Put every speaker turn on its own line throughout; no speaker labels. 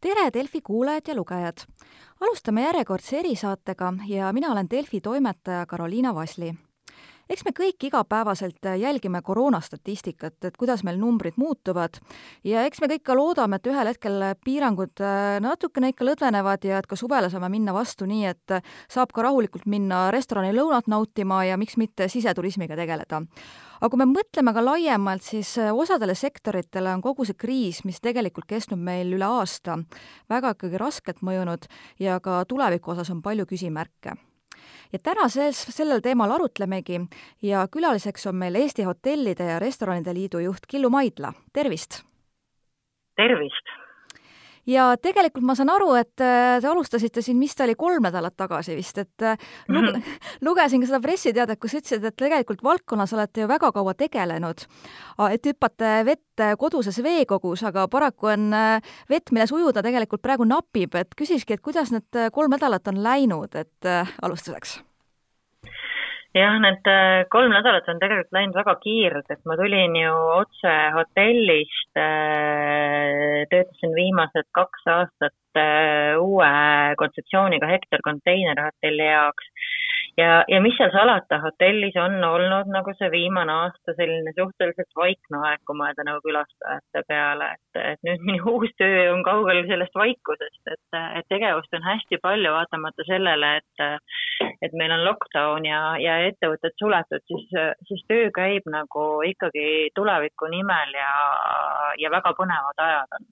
tere, Delfi kuulajad ja lugejad! alustame järjekordse erisaatega ja mina olen Delfi toimetaja Karoliina Vasli eks me kõik igapäevaselt jälgime koroonastatistikat, et kuidas meil numbrid muutuvad. Ja eks me kõik ka loodame, et ühel hetkel piirangud äh, natukene ikka lõdvenevad ja et ka suvele saame minna vastu nii, et saab ka rahulikult minna restorani lõunat nautima ja miks mitte siseturismiga tegeleda. Aga kui me mõtleme ka laiemalt, siis äh, osadele sektoritele on kogu see kriis, mis tegelikult kestnud meil üle aasta, väga ikkagi raskelt mõjunud ja ka tuleviku osas on palju küsimärke ja täna selles, sellel teemal arutlemegi ja külaliseks on meil Eesti Hotellide ja Restoranide Liidu juht Killu Maidla, tervist!
tervist!
Ja tegelikult ma saan aru, et äh, te alustasite siin, mis ta oli, kolm nädalat tagasi vist, et äh, luge, mm -hmm. lugesin ka seda pressiteadet, kus ütlesid, et tegelikult valdkonnas olete ju väga kaua tegelenud, et hüppate vett koduses veekogus, aga paraku on äh, vett, milles ujuda tegelikult praegu napib, et küsikski, et kuidas need kolm nädalat on läinud, et alustuseks
jah, need äh, kolm nädalat on tegelikult läinud väga kiirelt, et ma tulin ju otse hotellist, äh, töötasin viimased kaks aastat äh, uue kontseptsiooniga Hektor konteinerhotelli jaoks. Ja, ja mis seal salata, hotellis on olnud nagu see viimane aasta selline suhteliselt vaikne aeg, kui mõelda nagu külastajate peale, et, et nüüd minu uus töö on kaugel sellest vaikusest, et, et tegevust on hästi palju, vaatamata sellele, et, et meil on lockdown ja, ja ettevõtted suletud, siis, siis töö käib nagu ikkagi tuleviku nimel ja, ja väga põnevad ajad on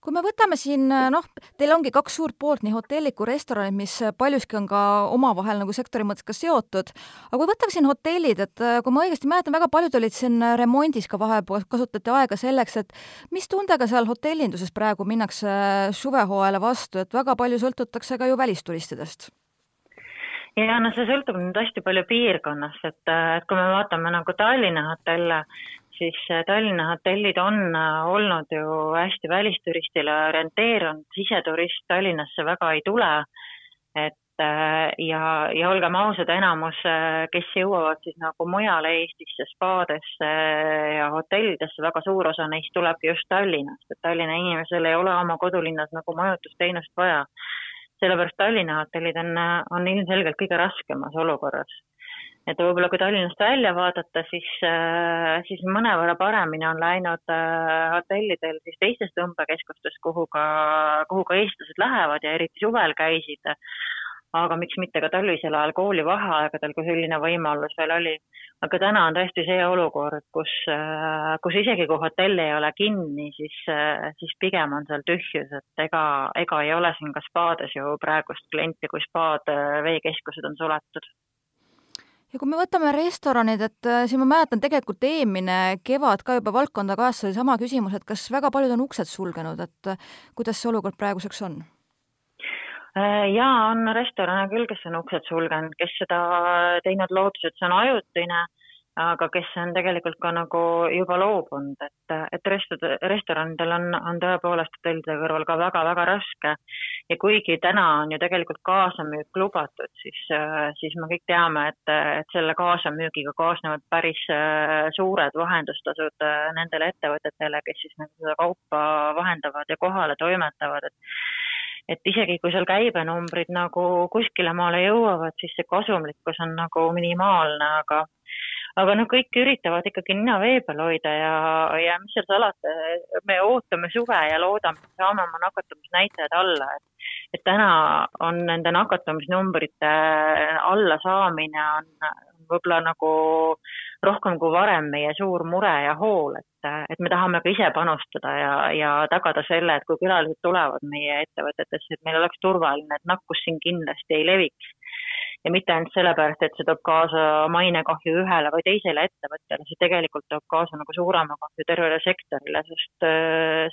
kui me võtame siin noh, teil ongi kaks suurt poolt, nii hotellid kui restoranid, mis paljuski on ka omavahel nagu sektori mõttes ka seotud, aga kui võtame siin hotellid, et kui ma õigesti mäletan, väga paljud olid siin remondis ka vahepeal, kasutati aega selleks, et mis tundega seal hotellinduses praegu minnakse suvehooajale vastu, et väga palju sõltutakse ka ju välisturistidest?
Ja no see sõltub nüüd hästi palju piirkonnast, et, et kui me vaatame nagu Tallinna hotelle, siis äh, Tallinna hotellid on äh, olnud ju hästi välisturistile orienteerunud, siseturist Tallinnasse väga ei tule. et äh, ja, ja olgem ausad, enamus, kes jõuavad siis nagu mujale Eestisse, spaadesse ja hotellidesse, väga suur osa neist tulebki just Tallinnast, et Tallinna inimesel ei ole oma kodulinnas nagu majutusteenust vaja. Sellepärast Tallinna hotellid on, on ilmselgelt kõige raskemas olukorras et võib-olla kui Tallinnast välja vaadata, siis, äh, siis mõnevõrra paremini on läinud äh, hotellidel siis teistes tõmbekeskustes, kuhu ka, kuhu ka eestlased lähevad ja eriti suvel käisid. Aga miks mitte ka talvisel ajal koolivaheaegadel, kui selline võimalus veel oli. aga täna on tõesti see olukord, kus, äh, kus isegi kui hotell ei ole kinni, siis, siis pigem on seal tühjus, et ega, ega ei ole siin ka spaades ju praegust klienti, kui spaad, veekeskused on suletud
ja kui me võtame restoranid, et äh, siin ma mäletan tegelikult eelmine kevad ka juba valdkonda kaasa oli sama küsimus, et kas väga paljud on uksed sulgenud, et äh, kuidas see olukord praeguseks on?
Äh, jaa, on restorane küll, kes on uksed sulgenud, kes seda teinud lootuses, et see on ajutine aga kes on tegelikult ka nagu juba loobunud, et, et rest-, restoranidel on, on tõepoolest hotellide kõrval ka väga-väga raske. ja kuigi täna on ju tegelikult kaasamüük lubatud, siis, siis me kõik teame, et, et selle kaasamüügiga kaasnevad päris äh, suured vahendustasud äh, nendele ettevõtetele, kes siis nagu seda kaupa vahendavad ja kohale toimetavad, et et isegi kui seal käibenumbrid nagu kuskile maale jõuavad, siis see kasumlikkus on nagu minimaalne, aga aga noh, kõik üritavad ikkagi nina vee peal hoida ja, ja mis seal salata, me ootame suve ja loodame, et saame oma nakatumisnäitajad alla, et, et täna on nende nakatumisnumbrite allasaamine on võib-olla nagu rohkem kui varem meie suur mure ja hool, et, et me tahame ka ise panustada ja, ja tagada selle, et kui külalised tulevad meie ettevõtetesse, et meil oleks turvaline, et nakkus siin kindlasti ei leviks ja mitte ainult sellepärast, et see toob kaasa mainekahju ühele või teisele ettevõttele, see tegelikult toob kaasa nagu suurema kahju tervele sektorile, sest,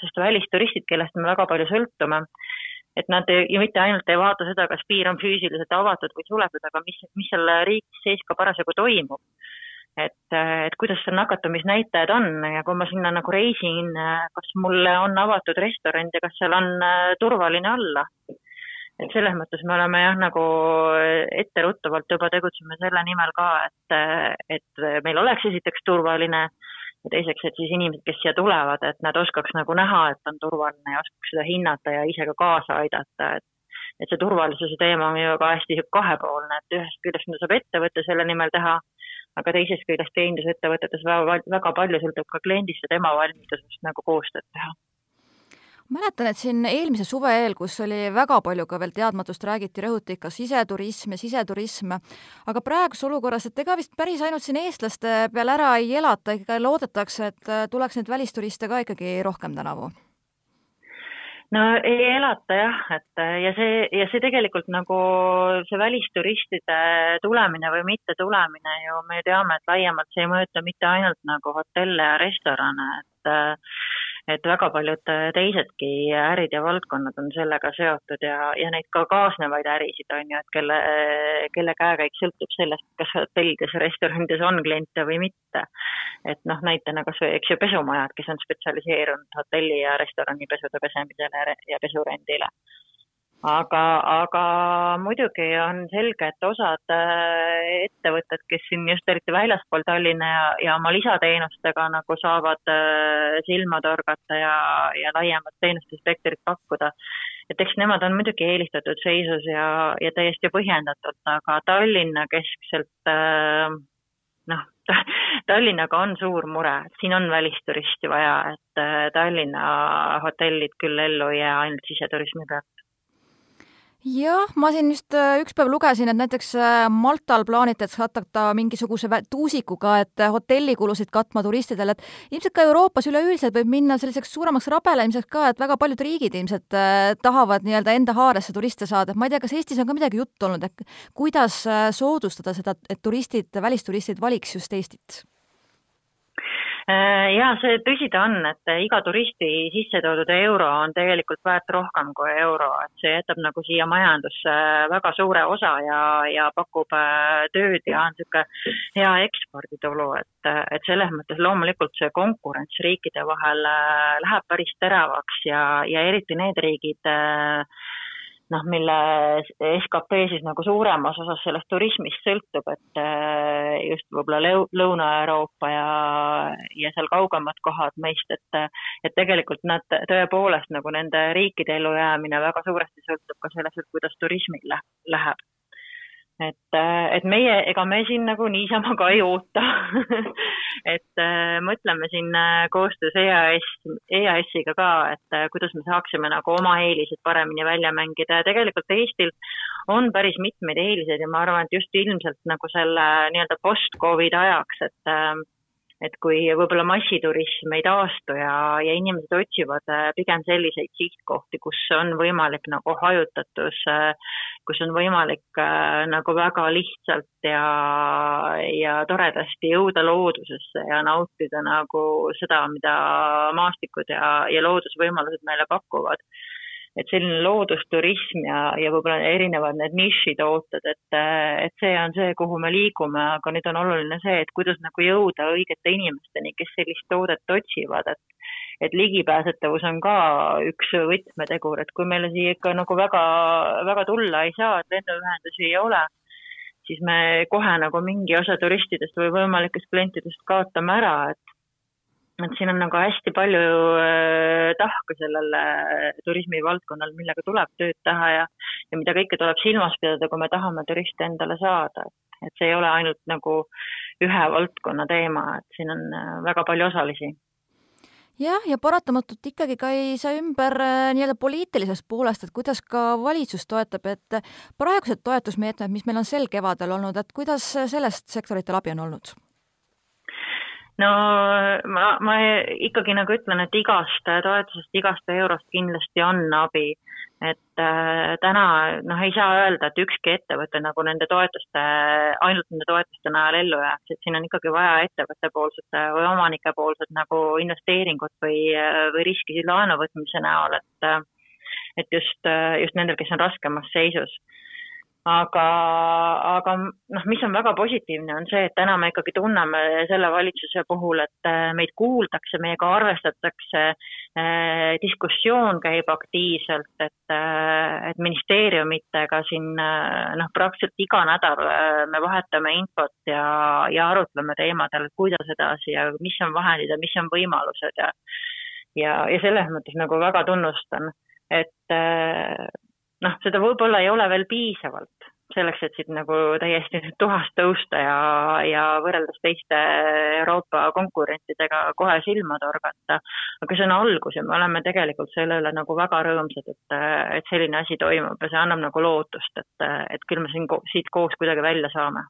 sest välisturistid, kellest me väga palju sõltume, et nad ei, ja mitte ainult ei vaata seda, kas piir on füüsiliselt avatud või suletud, aga mis, mis seal riigis sees ka parasjagu toimub. Et, et kuidas seal nakatumisnäitajad on ja kui ma sinna nagu reisin, kas mulle on avatud restoran ja kas seal on turvaline olla et selles mõttes me oleme jah, nagu etteruttavalt juba tegutseme selle nimel ka, et, et meil oleks esiteks turvaline ja teiseks, et siis inimesed, kes siia tulevad, et nad oskaks nagu näha, et on turvaline ja oskaks seda hinnata ja ise ka kaasa aidata, et et see turvalisuse teema on ju ka hästi kahepoolne, et ühest küljest mida saab ettevõte selle nimel teha, aga teisest küljest teenindusettevõtetes väga, väga palju sõltub ka kliendist ja tema valmidusest nagu koostööd teha.
Mäletan, et siin eelmise suve eel, kus oli väga palju ka veel teadmatust, räägiti, rõhuti ikka siseturism ja siseturism, aga praeguses olukorras, et ega vist päris ainult siin eestlaste peal ära ei elata, ikka loodetakse, et äh, tuleks neid välisturiste ka ikkagi rohkem tänavu
no ei elata jah, et äh, ja see, ja see tegelikult nagu see välisturistide tulemine või mittetulemine ju me teame, et laiemalt see ei mõjuta mitte ainult nagu hotelle ja restorane, et äh, et väga paljud äh, teisedki ärid ja valdkonnad on sellega seotud ja, ja neid ka kaasnevaid ärisid on ju, et kelle, kelle käekäik sõltub sellest, kas hotellides restoranides on kliente või mitte. et noh, näitena kas või, eks ju, pesumajad, kes on spetsialiseerunud hotelli ja restorani pesude pesemisele ja pesurendile aga, aga muidugi on selge, et osad äh, ettevõtted, kes siin just eriti väljaspool Tallinna ja, ja oma lisateenustega nagu saavad äh, silma torgata ja, ja laiemat teenuste spektrit pakkuda, et eks nemad on muidugi eelistatud seisus ja, ja täiesti põhjendatult, aga Tallinna keskselt äh, noh, Tallinnaga on suur mure, siin on välisturisti vaja, et Tallinna hotellid küll ellu ei jää ainult siseturismi pealt
jah, ma siin just äh, üks päev lugesin, et näiteks äh, Maltal plaanitakse hakata mingisuguse tuusikuga, et äh, hotellikulusid katma turistidele, et ilmselt ka Euroopas üleüldiselt võib minna selliseks suuremaks rabelemiseks ka, et väga paljud riigid ilmselt tahavad nii-öelda enda haaresse turiste saada, et ma ei tea, kas Eestis on ka midagi juttu olnud, et kuidas soodustada seda, et turistid, välisturistid valiks just Eestit?
Äh, ja see tõsi ta on, et iga turisti sisse toodud euro on tegelikult väärt rohkem kui euro, et see jätab nagu siia majandusse väga suure osa ja, ja pakub äh, tööd ja on niisugune hea eksporditulu, et, et selles mõttes loomulikult see konkurents riikide vahel äh, läheb päris teravaks ja, ja eriti need riigid äh, noh, mille skp siis nagu suuremas osas sellest turismist sõltub, et äh, just võib-olla Lõuna-Euroopa ja, ja seal kaugemad kohad meist, et, et tegelikult nad tõepoolest nagu nende riikide ellujäämine väga suuresti sõltub ka sellest, et kuidas turismil läheb. Et, äh, et meie, ega me siin nagu niisama ka ei oota et äh, mõtleme siin äh, koostöös EAS, EAS-iga ka, et äh, kuidas me saaksime nagu oma eelised paremini välja mängida. Ja tegelikult Eestil on päris mitmeid eeliseid ja ma arvan, et just ilmselt nagu selle nii-öelda post-Covid ajaks, et et kui võib-olla massiturism ei taastu ja, ja inimesed otsivad äh, pigem selliseid sihtkohti, kus on võimalik nagu hajutatus, äh, kus on võimalik äh, nagu väga lihtsalt ja, ja toredasti jõuda loodusesse ja nautida nagu seda, mida maastikud ja, ja loodusvõimalused meile pakuvad et selline loodusturism ja, ja võib-olla erinevad need nišitooted, et, et see on see, kuhu me liigume, aga nüüd on oluline see, et kuidas nagu jõuda õigete inimesteni, kes sellist toodet otsivad, et et ligipääsetavus on ka üks võtmetegur, et kui meile siia ikka nagu väga, väga tulla ei saa, et lennuühendusi ei ole, siis me kohe nagu mingi osa turistidest või võimalikest klientidest kaotame ära, et et siin on nagu hästi palju äh, tahku sellel äh, turismivaldkonnal, millega tuleb tööd teha ja, ja mida kõike tuleb silmas pidada, kui me tahame turiste endale saada. et see ei ole ainult nagu ühe valdkonna teema, et siin on äh, väga palju osalisi
jah, ja paratamatult ikkagi ka ei saa ümber nii-öelda poliitilisest poolest, et kuidas ka valitsus toetab, et praegused toetusmeetmed, mis meil on sel kevadel olnud, et kuidas sellest sektoritel abi on olnud?
No ma, ma ikkagi nagu ütlen, et igast toetusest, igast eurost kindlasti on abi. et äh, täna noh, ei saa öelda, et ükski ettevõte nagu nende toetuste, ainult nende toetuste najal ellu jääks, et siin on ikkagi vaja ettevõttepoolset või omanikepoolset nagu investeeringut või, või riskisid laenu võtmise näol, et et just, just nendel, kes on raskemas seisus aga, aga noh, mis on väga positiivne, on see, et täna me ikkagi tunneme selle valitsuse puhul, et äh, meid kuuldakse, meiega arvestatakse eh,, diskussioon käib aktiivselt, et, äh, et ministeeriumitega siin noh, praktiliselt iga nädal me vahetame infot ja, ja arutleme teemadel, kuidas edasi ja mis on vahendid ja mis on võimalused ja ja, ja selles mõttes nagu väga tunnustan, et noh, seda võib-olla ei ole veel piisavalt selleks, et siit nagu täiesti tuhast tõusta ja, ja võrreldes teiste Euroopa konkurentidega kohe silma torgata. aga see on algus ja me oleme tegelikult selle üle nagu väga rõõmsad, et, et selline asi toimub ja see annab nagu lootust, et, et küll me siin siit koos kuidagi välja saame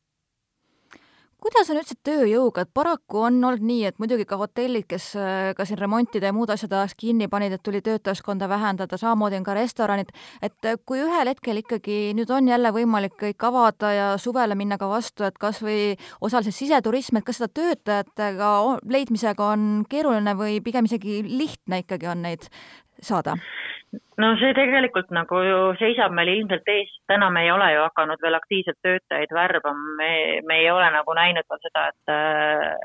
kuidas on üldse tööjõuga, et paraku on olnud nii, et muidugi ka hotellid, kes äh, ka siin remontide ja muud asjad ajaks kinni panid, et tuli töötajaskonda vähendada, samamoodi on ka restoranid, et äh, kui ühel hetkel ikkagi nüüd on jälle võimalik kõik avada ja suvele minna ka vastu, et kas või osaliselt siseturism, et kas seda töötajatega leidmisega on keeruline või pigem isegi lihtne ikkagi on neid saada?
no see tegelikult nagu ju seisab meil ilmselt ees, täna me ei ole ju hakanud veel aktiivselt töötajaid värbama, me, me ei ole nagu näinud veel seda, et,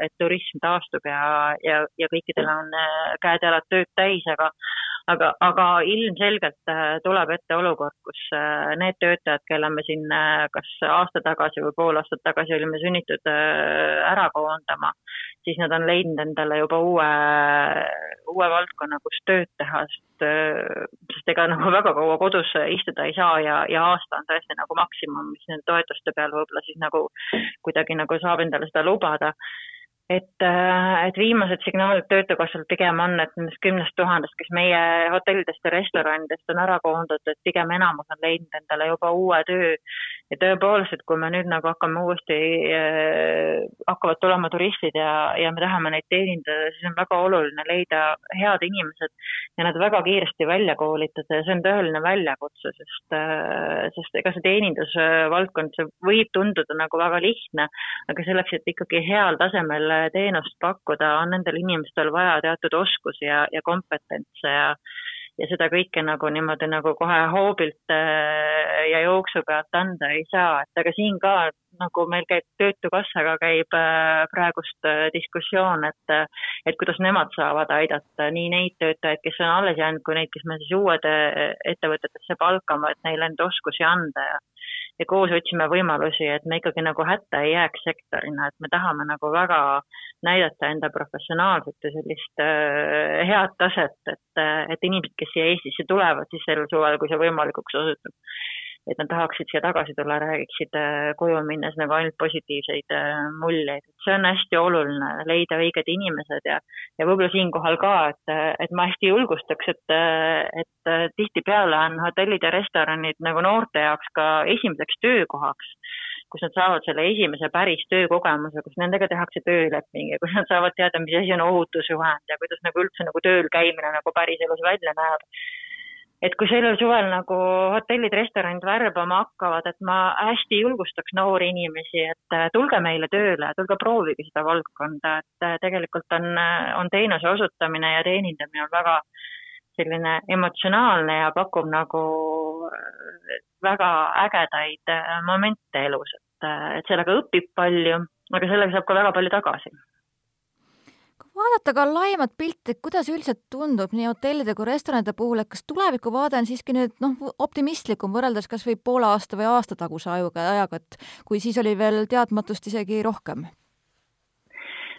et turism taastub ja, ja, ja kõikidel on äh, käed-jalad tööd täis, aga aga, aga ilmselgelt äh, tuleb ette olukord, kus äh, need töötajad, kelle me siin äh, kas aasta tagasi või pool aastat tagasi olime sunnitud ära koondama, siis nad on leidnud endale juba uue, uue valdkonna, kus tööd teha, sest, sest ega nagu väga kaua kodus istuda ei saa ja, ja aasta on tõesti nagu maksimum, mis nende toetuste peal võib-olla siis nagu kuidagi nagu saab endale seda lubada et, äh, et viimased signaalid Töötukassalt pigem on, et nendest kümnest tuhandest, kes meie hotellidest ja restoranidest on ära koondatud, pigem enamus on leidnud endale juba uue töö. Ja tõepoolest, et kui me nüüd nagu hakkame uuesti äh,, hakkavad tulema turistid ja, ja me tahame neid teenindada, siis on väga oluline leida head inimesed ja nad väga kiiresti välja koolitada. Ja see on tõeline väljakutse, sest äh,, sest ega see teenindusvaldkond, see võib tunduda nagu väga lihtne, aga selleks, et ikkagi heal tasemel teenust pakkuda, on nendel inimestel vaja teatud oskusi ja, ja kompetentse ja ja seda kõike nagu niimoodi nagu kohe hoobilt äh, ja jooksu pealt anda ei saa, et aga siin ka nagu meil käib Töötukassaga käib äh, praegust äh, diskussioon, et et kuidas nemad saavad aidata nii neid töötajaid, kes on alles jäänud, kui neid, kes me siis uued ettevõtetesse palkame, et neile neid oskusi anda ja ja koos otsime võimalusi, et me ikkagi nagu hätta ei jääks sektorina, et me tahame nagu väga näidata enda professionaalset ja sellist äh, head taset, et, et inimesed, kes siia Eestisse tulevad, siis sel suvel, kui see võimalikuks osutub, et nad tahaksid siia tagasi tulla, räägiksid äh, koju minnes nagu ainult positiivseid äh, muljeid. see on hästi oluline, leida õiged inimesed ja, ja võib-olla siinkohal ka, et, et ma hästi julgustaks, et, et tihtipeale on hotellid ja restoranid nagu noorte jaoks ka esimeseks töökohaks kus nad saavad selle esimese päris töökogemuse, kus nendega tehakse tööleping ja kus nad saavad teada, mis asi on ohutusjuhend ja kuidas nagu üldse nagu tööl käimine nagu päriselus välja näeb et kui sellel suvel nagu hotellid, restoranid värbama hakkavad, et ma hästi julgustaks noori inimesi, et äh, tulge meile tööle, tulge proovige seda valdkonda, et äh, tegelikult on, äh, on teenuse osutamine ja teenindamine on väga selline emotsionaalne ja pakub nagu väga ägedaid momente elus, et, et sellega õpib palju, aga sellega saab ka väga palju tagasi
vaadata ka laiemat pilti, kuidas üldiselt tundub nii hotellide kui restoranide puhul, et kas tulevikuvaade on siiski nüüd noh, optimistlikum võrreldes kas või poole aasta või aasta taguse ajuga, ajaga, et kui siis oli veel teadmatust isegi rohkem?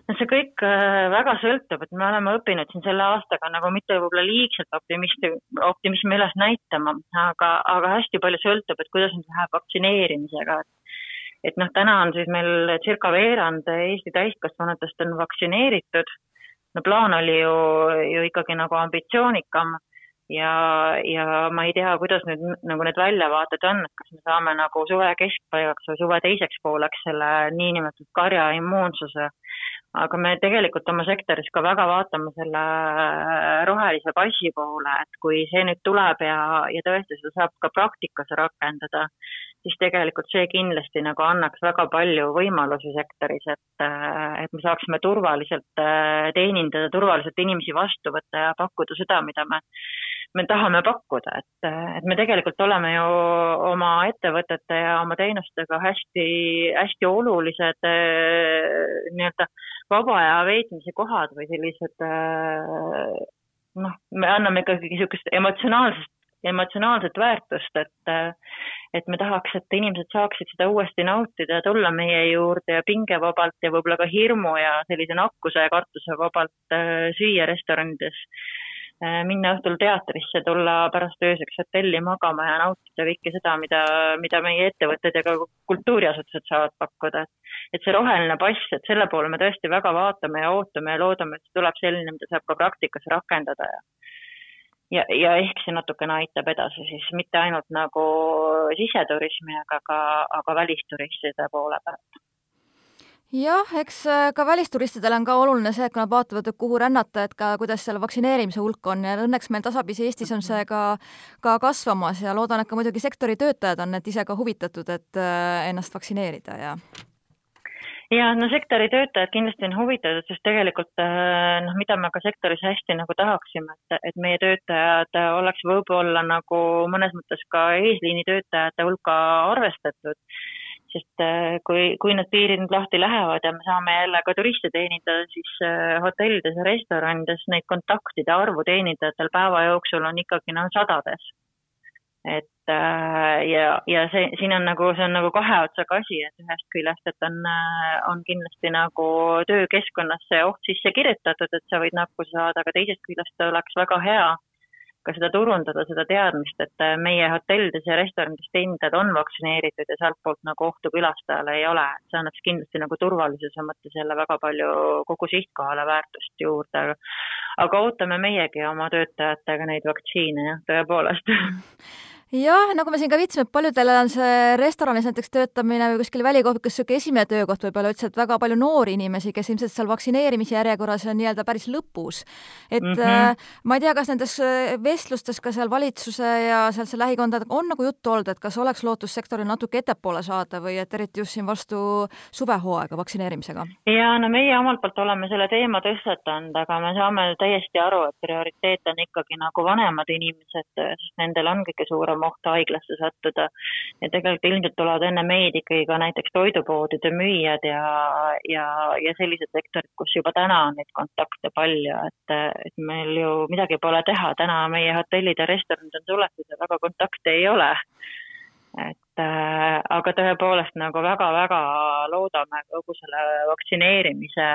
no see kõik äh, väga sõltub, et me oleme õppinud siin selle aastaga nagu mitte võib-olla liigselt optimisti, optimismi üles näitama, aga, aga hästi palju sõltub, et kuidas nüüd läheb vaktsineerimisega, et et noh, täna on siis meil circa veerand Eesti täiskasvanutest on vaktsineeritud. No plaan oli ju, ju ikkagi nagu ambitsioonikam ja, ja ma ei tea, kuidas nüüd nagu need väljavaated on, et kas me saame nagu suve keskpaigaks või suve teiseks pooleks selle niinimetatud karja immuunsuse. Aga me tegelikult oma sektoris ka väga vaatame selle rohelise passi poole, et kui see nüüd tuleb ja, ja tõesti seda saab ka praktikas rakendada, siis tegelikult see kindlasti nagu annaks väga palju võimalusi sektoris, et, et me saaksime turvaliselt äh, teenindada, turvaliselt inimesi vastu võtta ja pakkuda seda, mida me, me tahame pakkuda, et, et me tegelikult oleme ju oma ettevõtete ja oma teenustega hästi, hästi olulised nii-öelda vaba aja veetmise kohad või sellised noh, me anname ikkagi niisugust emotsionaalsest, emotsionaalset väärtust, et et me tahaks, et inimesed saaksid seda uuesti nautida ja tulla meie juurde ja pingevabalt ja võib-olla ka hirmu ja sellise nakkuse ja kartuse vabalt süüa restoranides. Äh, minna õhtul teatrisse, tulla pärast ööseks hotelli magama ja nautida kõike seda, mida, mida meie ettevõtted ja ka kultuuriasutused saavad pakkuda. et see roheline pass, et selle poole me tõesti väga vaatame ja ootame ja loodame, et see tuleb selline, mida saab ka praktikas rakendada ja ja, ja ehk see natukene aitab edasi siis mitte ainult nagu siseturismi, aga ka, aga välisturistide poole pealt
jah, eks äh, ka välisturistidele on ka oluline see, et kui nad vaatavad, et kuhu rännata, et ka kuidas seal vaktsineerimise hulk on ja õnneks meil tasapisi Eestis on see ka, ka kasvamas ja loodan, et ka muidugi sektori töötajad on et ise ka huvitatud, et äh, ennast vaktsineerida ja
ja no sektori töötajad kindlasti on huvitatud, sest tegelikult äh, noh, mida me ka sektoris hästi nagu tahaksime, et, et meie töötajad oleks võib-olla nagu mõnes mõttes ka eesliini töötajate hulka arvestatud sest äh, kui, kui need piirid nüüd lahti lähevad ja me saame jälle ka turiste teenindada, siis äh, hotellides ja restoranides neid kontaktide arvu teenindajatel päeva jooksul on ikkagi noh, sadades. et äh, ja, ja see, siin on nagu, see on nagu kahe otsaga asi, et ühest küljest, et on, on kindlasti nagu töökeskkonnas see oht sisse kirjutatud, et sa võid nakkuse saada, aga teisest küljest oleks väga hea ka seda turundada, seda teadmist, et äh, meie hotellides ja restoranides teenindajad on vaktsineeritud ja sealtpoolt nagu ohtu külastajale ei ole, see annaks kindlasti nagu turvalisuse mõttes jälle väga palju kogu sihtkohale väärtust juurde, aga ootame meiegi oma töötajatega neid vaktsiine jah, tõepoolest
jah, nagu me siin ka viitasime, et paljudele on see restoranis näiteks töötamine või kuskil välikohvikus niisugune esimene töökoht võib-olla üldse, et väga palju noori inimesi, kes ilmselt seal vaktsineerimise järjekorras on nii-öelda päris lõpus. et mm -hmm. ma ei tea, kas nendes äh, vestlustes ka seal valitsuse ja sealse lähikondadega on nagu juttu olnud, et kas oleks lootust sektoril natuke ettepoole saada või et eriti just siin vastu suvehooaega vaktsineerimisega?
ja no meie omalt poolt oleme selle teema tõstatanud, aga me saame täiesti aru, et prioriteet on ikkagi nagu vanemad inimesed, sest nendel on kõige suurem rohkem ohtu haiglasse sattuda. ja tegelikult ilmselt tulevad enne meid ikkagi ka näiteks toidupoodide müüjad ja, ja, ja sellised sektorid, kus juba täna on neid kontakte palju, et, et meil ju midagi pole teha, täna meie hotellid ja restoranid on suletud ja väga kontakte ei ole äh, aga tõepoolest nagu väga-väga loodame kogu selle vaktsineerimise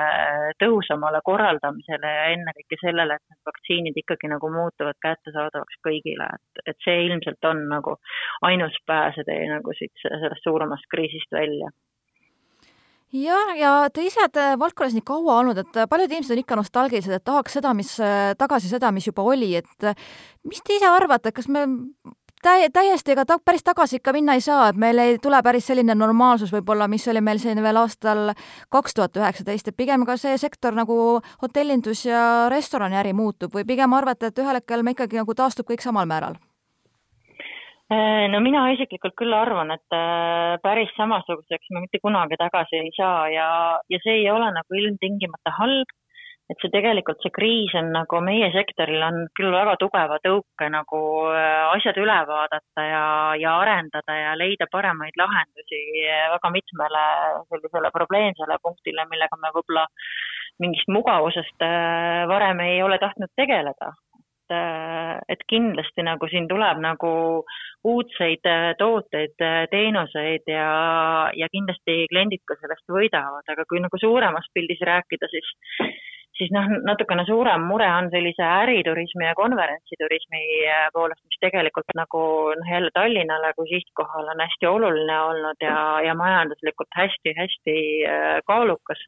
tõhusamale korraldamisele ja ennekõike sellele, et need vaktsiinid ikkagi nagu muutuvad kättesaadavaks kõigile, et, et see ilmselt on nagu ainus pääsetee nagu siit sellest suuremast kriisist välja.
Jah, ja te ise olete valdkonnas nii kaua olnud, et paljud inimesed on ikka nostalgilised, et tahaks seda, mis, tagasi seda, mis juba oli, et mis te ise arvate, kas me täi-, täiesti, ega ta päris tagasi ikka minna ei saa, et meil ei tule päris selline normaalsus võib-olla, mis oli meil siin veel aastal kaks tuhat üheksateist, et pigem ka see sektor nagu hotellindus ja restoraniäri muutub või pigem arvate, et ühel hetkel me ikkagi nagu taastub kõik samal määral?
Äh, no mina isiklikult küll arvan, et äh, päris samasuguseks me mitte kunagi tagasi ei saa ja, ja see ei ole nagu ilmtingimata halb et see tegelikult, see kriis on nagu meie sektoril on küll väga tugeva tõuke nagu äh, asjad üle vaadata ja, ja arendada ja leida paremaid lahendusi väga mitmele sellisele probleemsele punktile, millega me võib-olla mingist mugavusest äh, varem ei ole tahtnud tegeleda. Et, äh, et kindlasti nagu siin tuleb nagu uudseid tooteid, teenuseid ja, ja kindlasti kliendid ka sellest võidavad, aga kui nagu suuremas pildis rääkida, siis siis noh, natukene suurem mure on sellise äriturismi ja konverentsiturismi äh, poolest, mis tegelikult nagu noh, jälle Tallinnale kui sihtkohale on hästi oluline olnud ja, ja majanduslikult hästi-hästi äh, kaalukas,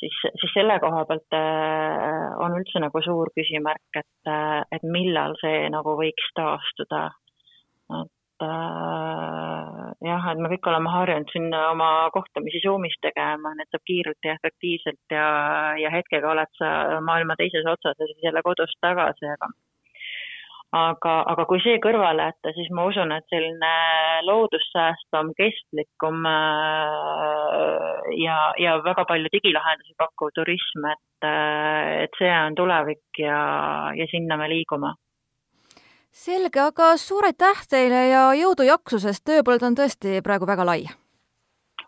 siis, siis selle koha pealt äh, on üldse nagu suur küsimärk, et, et millal see nagu võiks taastuda. et äh, jah, et me kõik oleme harjunud siin oma kohtumisi Zoomis tegema, need saab kiirelt ja efektiivselt ja, ja hetkega oled sa maailma teises otsas ja siis jälle kodus tagasi, aga aga, aga kui see kõrvale jätta, siis ma usun, et selline loodussäästvam, kestlikum äh, ja, ja väga palju digilahendusi pakkuv turism, et, äh, et see on tulevik ja, ja sinna me liigume
selge, aga suur aitäh teile ja jõudu-jaksu, sest tööpõld on tõesti praegu väga lai.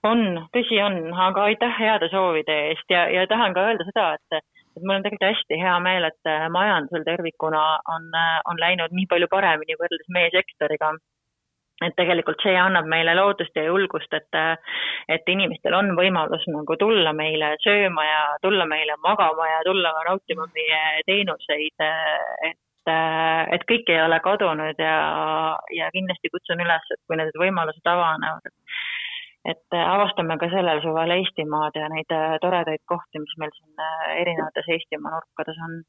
on, tõsi on, aga aitäh heade soovide eest ja, ja tahan ka öelda seda, et et mul on tegelikult hästi hea meel, et majandusel tervikuna on, on läinud nii palju paremini võrreldes meie sektoriga et tegelikult see annab meile lootust ja julgust, et, et inimestel on võimalus nagu tulla meile sööma ja tulla meile magama ja tulla nautima meie teenuseid, et et kõik ei ole kadunud ja, ja kindlasti kutsun üles, et kui need võimalused avanevad, et avastame ka sellel suvel Eestimaad ja neid toredaid kohti, mis meil siin erinevates Eestimaa nurkades on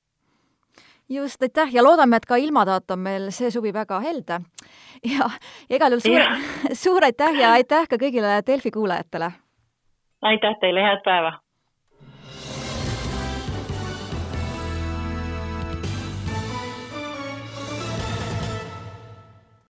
just, aitäh ja loodame, et ka ilmataat on meil see suvi väga helde. ja igal juhul suur, suur aitäh ja aitäh ka kõigile Delfi kuulajatele!
aitäh teile, head päeva!